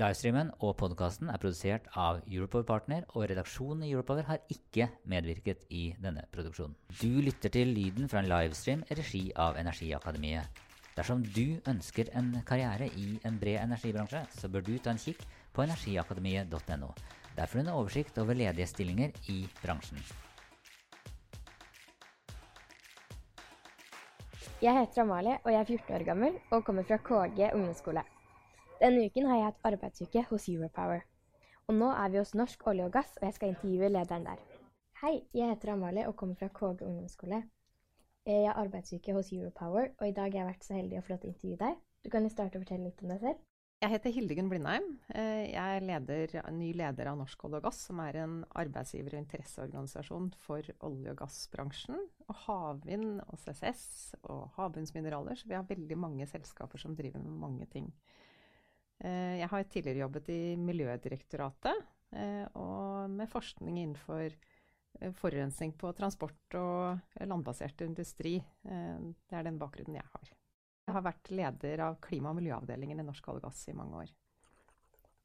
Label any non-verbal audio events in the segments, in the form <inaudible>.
Livestreamen og podkasten er produsert av Europower Partner, og redaksjonen i Europower har ikke medvirket i denne produksjonen. Du lytter til lyden fra en livestream i regi av Energiakademiet. Dersom du ønsker en karriere i en bred energibransje, så bør du ta en kikk på energiakademiet.no. Der får du en oversikt over ledige stillinger i bransjen. Jeg heter Amalie, og jeg er 14 år gammel og kommer fra KG ungdomsskole. Denne uken har jeg hatt arbeidsuke hos Europower. Og nå er vi hos Norsk olje og gass, og jeg skal intervjue lederen der. Hei, jeg heter Amalie og kommer fra KG ungdomsskole. Eh, jeg har arbeidsuke hos Europower, og i dag har jeg vært så heldig å få lov til å intervjue deg. Du kan jo starte å fortelle litt om deg selv. Jeg heter Hildegunn Blindheim. Eh, jeg er leder, ny leder av Norsk olje og gass, som er en arbeidsgiver- og interesseorganisasjon for olje- og gassbransjen. Og havvind og CCS og havbunnsmineraler. Så vi har veldig mange selskaper som driver med mange ting. Eh, jeg har tidligere jobbet i Miljødirektoratet eh, og med forskning innenfor eh, forurensning på transport og landbasert industri. Det er den bakgrunnen jeg har. Jeg har vært leder av klima- og miljøavdelingen i Norsk olje og gass i mange år.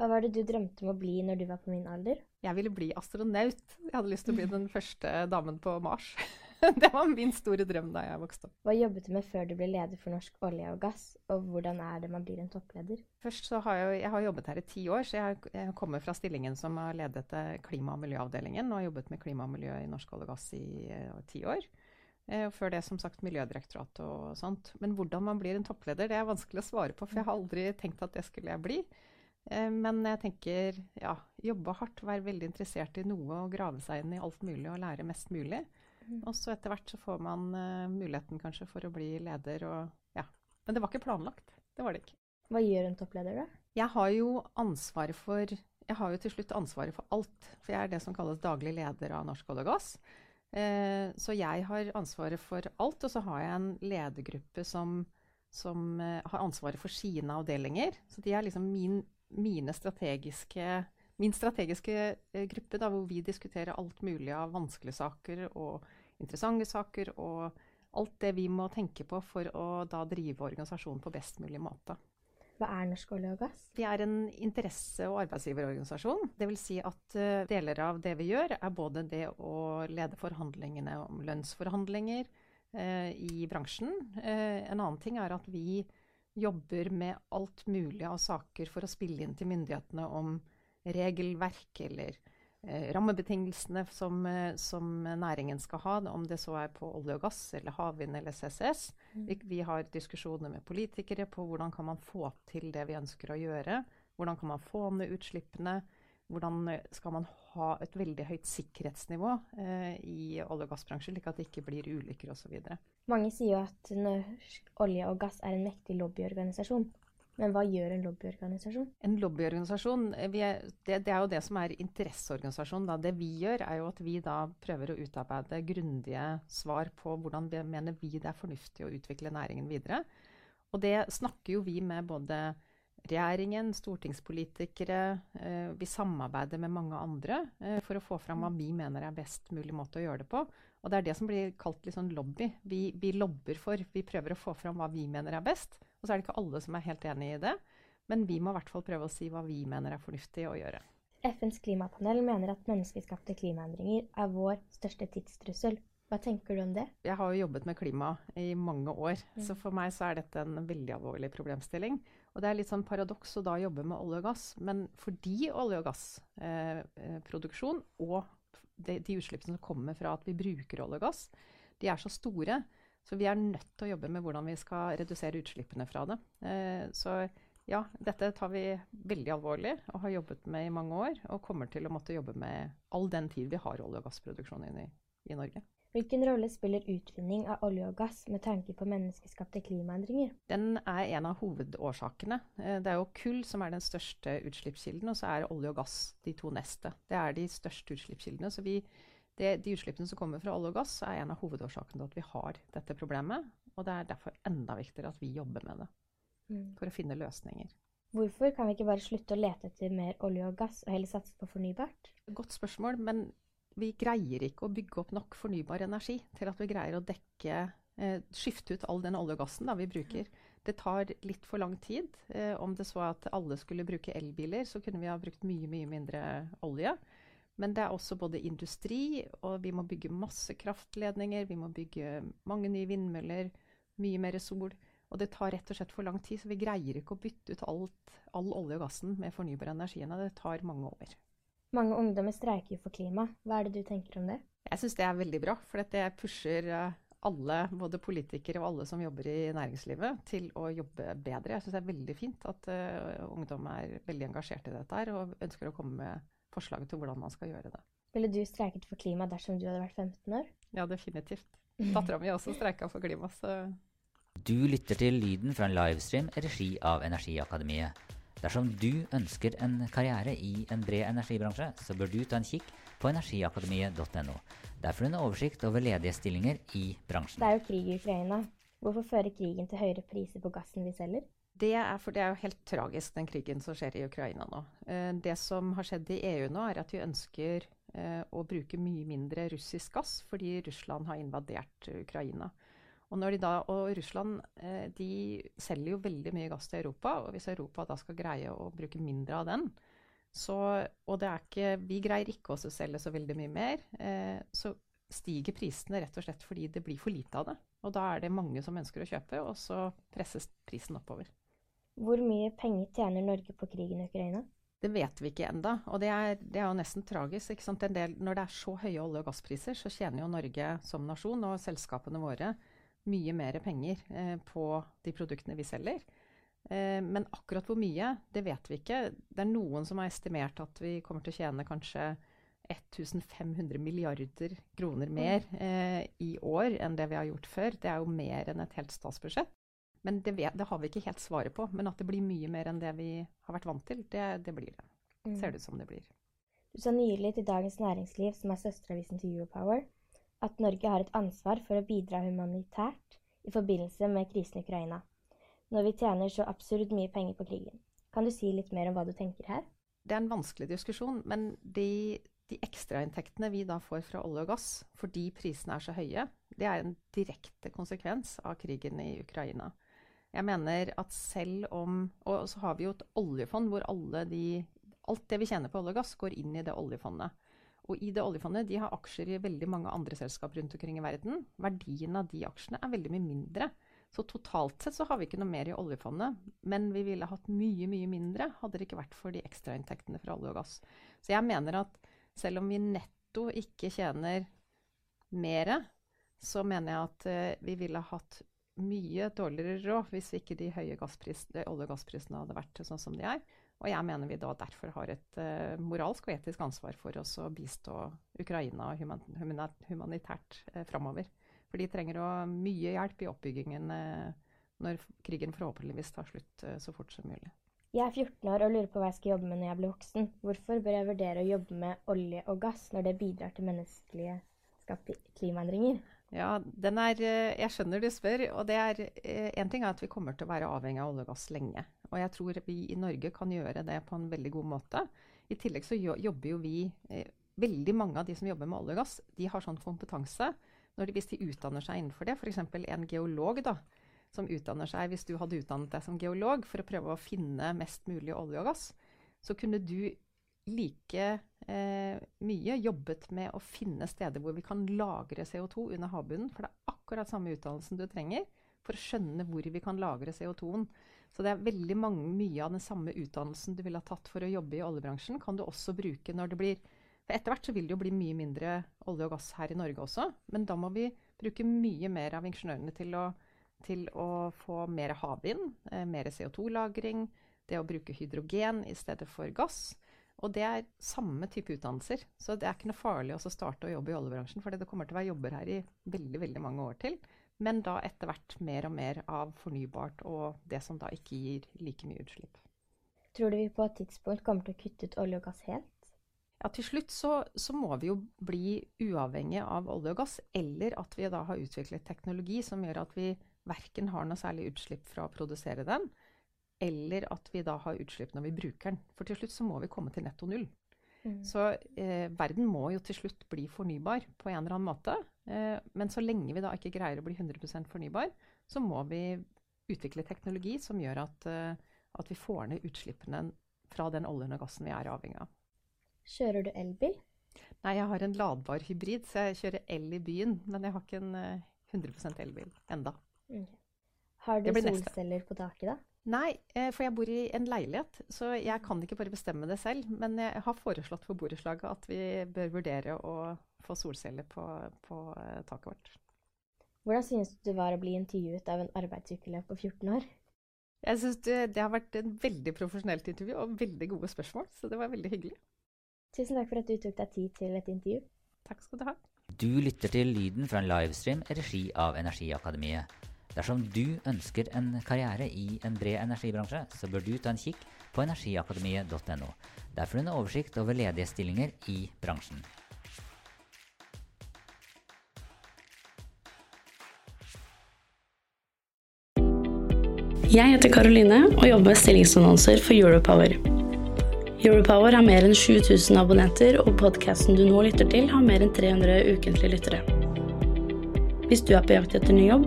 Hva var det du drømte om å bli når du var på min alder? Jeg ville bli astronaut. Jeg hadde lyst til å bli den første damen på Mars. <laughs> <laughs> det var min store drøm da jeg vokste opp. Hva jobbet du med før du ble leder for Norsk olje og gass, og hvordan er det man blir en toppleder? Først så har jeg, jeg har jobbet her i ti år, så jeg, jeg kommer fra stillingen som har ledet klima- og miljøavdelingen, og har jobbet med klima og miljø i Norsk olje og gass i uh, ti år. Uh, og før det som sagt Miljødirektoratet og sånt. Men hvordan man blir en toppleder, det er vanskelig å svare på, for jeg har aldri tenkt at det skulle jeg bli. Men jeg tenker ja, jobbe hardt, være veldig interessert i noe og grave seg inn i alt mulig og lære mest mulig. Mm. Og så etter hvert så får man uh, muligheten kanskje for å bli leder og ja. Men det var ikke planlagt. Det var det ikke. Hva gjør en toppleder, da? Jeg har jo ansvaret for Jeg har jo til slutt ansvaret for alt. For jeg er det som kalles daglig leder av Norsk olje og gass. Eh, så jeg har ansvaret for alt, og så har jeg en ledergruppe som, som eh, har ansvaret for sine avdelinger. Så de er liksom min, mine strategiske min strategiske eh, gruppe, da, hvor vi diskuterer alt mulig av vanskelige saker og interessante saker, og alt det vi må tenke på for å da drive organisasjonen på best mulig måte. Hva er Norsk olje og gass? Vi er en interesse- og arbeidsgiverorganisasjon. Dvs. Si at uh, deler av det vi gjør, er både det å lede forhandlingene om lønnsforhandlinger eh, i bransjen. Eh, en annen ting er at vi jobber med alt mulig av saker for å spille inn til myndighetene om regelverk eller eh, rammebetingelsene som, eh, som, næringen skal ha, om det så er på olje og gass eller havvind eller CCS. Mm. Vi, vi, har diskusjoner med politikere på hvordan kan man få til det vi ønsker å gjøre. Hvordan kan man få ned utslippene? Hvordan eh, skal man ha et veldig høyt sikkerhetsnivå eh, i olje- og gassbransjen, slik at det ikke blir ulykker osv. Mange sier jo at norsk olje og gass er en mektig lobbyorganisasjon. Men hva gjør en lobbyorganisasjon? En lobbyorganisasjon, eh, er, det, det, er jo det som er interesseorganisasjonen. Da. Det vi gjør, er jo at vi da prøver å utarbeide grundige svar på hvordan vi mener vi det er fornuftig å utvikle næringen videre. Og det snakker jo vi med både regjeringen, stortingspolitikere. Eh, vi samarbeider med mange andre eh, for å få fram hva vi mener er best mulig måte å gjøre det på. Og det er det som blir kalt litt sånn lobby. Vi, vi lobber for. Vi prøver å få fram hva vi mener er best. Og så er det ikke alle som er helt enig i det. Men vi må i hvert fall prøve å si hva vi mener er fornuftig å gjøre. FNs klimapanel mener at menneskeskapte klimaendringer er vår største tidstrussel. Hva tenker du om det? Jeg har jo jobbet med klima i mange år, mm. så for meg så er dette en veldig alvorlig problemstilling. Og det er litt sånn paradoks å da jobbe med olje og gass, men fordi olje- og gassproduksjon eh, eh og de, de utslippene som kommer fra at vi bruker olje og gass, de er så store så vi er nødt til å jobbe med hvordan vi skal redusere utslippene fra det. Eh, så ja, dette tar vi veldig alvorlig og har jobbet med i mange år. Og kommer til å måtte jobbe med all den tid vi har olje- og gassproduksjon i, i Norge. Hvilken rolle spiller utvinning av olje og gass med tanke på menneskeskapte klimaendringer? Den er en av hovedårsakene. Eh, det er jo kull som er den største utslippskilden, og så er olje og gass de to neste. Det er de største utslippskildene. Så vi, det, de utslippene som kommer fra olje og gass, er en av hovedårsakene til at vi har dette problemet. Og det er derfor enda viktigere at vi jobber med det, mm. for å finne løsninger. Hvorfor kan vi ikke bare slutte å lete etter mer olje og gass, og heller satse på fornybart? Godt spørsmål, men vi greier ikke å bygge opp nok fornybar energi til at vi greier å dekke eh, Skifte ut all den olje og gassen da, vi bruker. Det tar litt for lang tid. Eh, om det så at alle skulle bruke elbiler, så kunne vi ha brukt mye, mye mindre olje. Men det er også både industri, og vi må bygge masse kraftledninger. Vi må bygge mange nye vindmøller, mye mer sol. Og det tar rett og slett for lang tid, så vi greier ikke å bytte ut alt, all olje og gassen med fornybar energi. Det tar mange år. Mange ungdommer streiker jo for klima. Hva er det du tenker om det? Jeg syns det er veldig bra, for det pusher eh, alle, både politikere og alle som jobber i næringslivet, til å jobbe bedre. Jeg syns det er veldig fint at uh, ungdom er veldig engasjert i dette her, og ønsker å komme med forslag til hvordan man skal gjøre det. Ville du streiket for klima dersom du hadde vært 15 år? Ja, definitivt. Dattera mi også streika for klima, så Du lytter til lyden fra en livestream i regi av Energiakademiet. Dersom du ønsker en karriere i en bred energibransje, så bør du ta en kikk på energiakademiet.no. Der får du en oversikt over ledige stillinger i bransjen. Det er jo krig i Ukraina. Hvorfor fører krigen til høyere priser på gassen vi selger? Det er, for det er jo helt tragisk, den krigen som skjer i Ukraina nå. Eh, det som har skjedd i EU nå, er at de ønsker eh, å bruke mye mindre russisk gass fordi Russland har invadert Ukraina. Og, da, og, Russland eh, de selger jo veldig mye gass til Europa, og hvis Europa da skal greie å bruke mindre av den, så, og ikke, vi greier ikke å selge så veldig mye mer, så stiger prisene rett og slett fordi det blir for lite av det. Og da er det mange som ønsker å kjøpe, og så presses prisen oppover. Hvor mye penger tjener Norge på krigen i Ukraina? Det vet vi ikke enda, og det er, det er jo nesten tragisk. Del, når det er så høye olje- og gasspriser, så tjener jo Norge som nasjon og selskapene våre mye mer penger eh, på de produktene vi selger. Eh, men akkurat hvor mye, det vet vi ikke. Det er noen som har estimert at vi kommer til å tjene kanskje 1500 milliarder kroner mer eh, i år enn det vi har gjort før. Det er jo mer enn et helt statsbudsjett. Men det, vet, det, har vi ikke helt svaret på. Men at det blir mye mer enn det vi har vært vant til, det, det blir det. Mm. Ser det ut som det blir. Du sa nylig til Dagens Næringsliv, som er søsteravisen til Europower, at Norge har et ansvar for å bidra humanitært i forbindelse med krisen i Ukraina, når vi tjener så absurd mye penger på krigen. Kan du si litt mer om hva du tenker her? Det er en vanskelig diskusjon, men de, de ekstrainntektene vi da får fra olje og gass fordi prisene er så høye, det er en direkte konsekvens av krigen i Ukraina. Jeg mener at selv om Og så har vi jo et oljefond hvor de, alt det vi tjener på olje og gass, går inn i det oljefondet. Og i det oljefondet de har aksjer i veldig mange andre selskap rundt omkring i verden. Verdien av de aksjene er veldig mye mindre. Så totalt sett så har vi ikke noe mer i oljefondet. Men vi ville hatt mye, mye mindre hadde det ikke vært for de ekstrainntektene fra olje og gass. Så jeg mener at selv om vi netto ikke tjener mer, så mener jeg at uh, vi ville hatt mye dårligere råd hvis ikke de høye olje- og gassprisene hadde vært sånn som de er. Og jeg mener vi da derfor har et uh, moralsk og etisk ansvar for oss å bistå Ukraina human, humanitært uh, framover. For de trenger å, mye hjelp i oppbyggingen uh, når krigen forhåpentligvis tar slutt uh, så fort som mulig. Jeg er 14 år og lurer på hva jeg skal jobbe med når jeg blir voksen. Hvorfor bør jeg vurdere å jobbe med olje og gass når det bidrar til menneskelige skapte klimaendringer? Ja, er, Jeg skjønner du spør. og det er, En ting er at vi kommer til å være avhengig av olje og gass lenge. Og jeg tror vi i Norge kan gjøre det på en veldig god måte. I tillegg så jobber jo vi eh, Veldig mange av de som jobber med olje og gass, de har sånn kompetanse de, hvis de utdanner seg innenfor det. F.eks. en geolog da, som utdanner seg Hvis du hadde utdannet deg som geolog for å prøve å finne mest mulig olje og gass, så kunne du like eh, mye jobbet med å finne steder hvor vi kan lagre CO2 under havbunnen. For det er akkurat samme utdannelsen du trenger for å skjønne hvor vi kan lagre CO2-en. Så det er veldig mange, mye av den samme utdannelsen du ville ha tatt for å jobbe i oljebransjen, kan du også bruke når det blir For etter hvert så vil det jo bli mye mindre olje og gass her i Norge også, men da må vi bruke mye mer av ingeniørene til å, til å få mer havvind, eh, mer CO2-lagring, det å bruke hydrogen i stedet for gass. Og det er samme type utdannelser. Så det er ikke noe farlig å starte å jobbe i oljebransjen, for det kommer til å være jobber her i veldig, veldig mange år til. Men da etter hvert mer og mer av fornybart og det som da ikke gir like mye utslipp. Tror du vi på et tidspunkt kommer til å kutte ut olje og gass helt? Ja, Til slutt så, så må vi jo bli uavhengige av olje og gass, eller at vi da har utviklet teknologi som gjør at vi verken har noe særlig utslipp fra å produsere den, eller at vi da har utslipp når vi bruker den. For til slutt så må vi komme til netto null. Mm. Så eh, verden må jo til slutt bli fornybar på en eller annen måte. Eh, men så lenge vi da ikke greier å bli 100% fornybar, så må vi utvikle teknologi som gjør at, eh, at vi får ned utslippene fra den oljen og gassen vi er avhengig av. Kjører du elbil? Nei, jeg har en ladbar hybrid, så jeg kjører el i byen. Men jeg har ikke en 100 eh, elbil enda. Okay. Har du solceller på taket, da? Nei, eh, for jeg bor i en leilighet, så jeg kan ikke bare bestemme det selv. Men jeg har foreslått for borettslaget at vi bør vurdere å få solceller på, på eh, taket vårt. Hvordan synes du det var å bli intervjuet av en arbeidsukeløp på 14 år? Jeg synes det, det, har vært en veldig profesjonelt intervju og veldig gode spørsmål, så det var veldig hyggelig. Tusen takk for at du tok deg tid til et intervju. Takk skal du ha. Du lytter til lyden fra en livestream i regi av Energiakademiet. Dersom du ønsker en karriere i en bred energibransje, så bør du ta en kikk på energiakademiet.no. Der får du en oversikt over ledige stillinger i bransjen. Jeg heter Karoline og jobber med stillingsannonser for Europower. Europower har mer enn 7000 abonnenter, og podkasten du nå lytter til, har mer enn 300 ukentlige lyttere. Hvis du er på jakt etter ny jobb,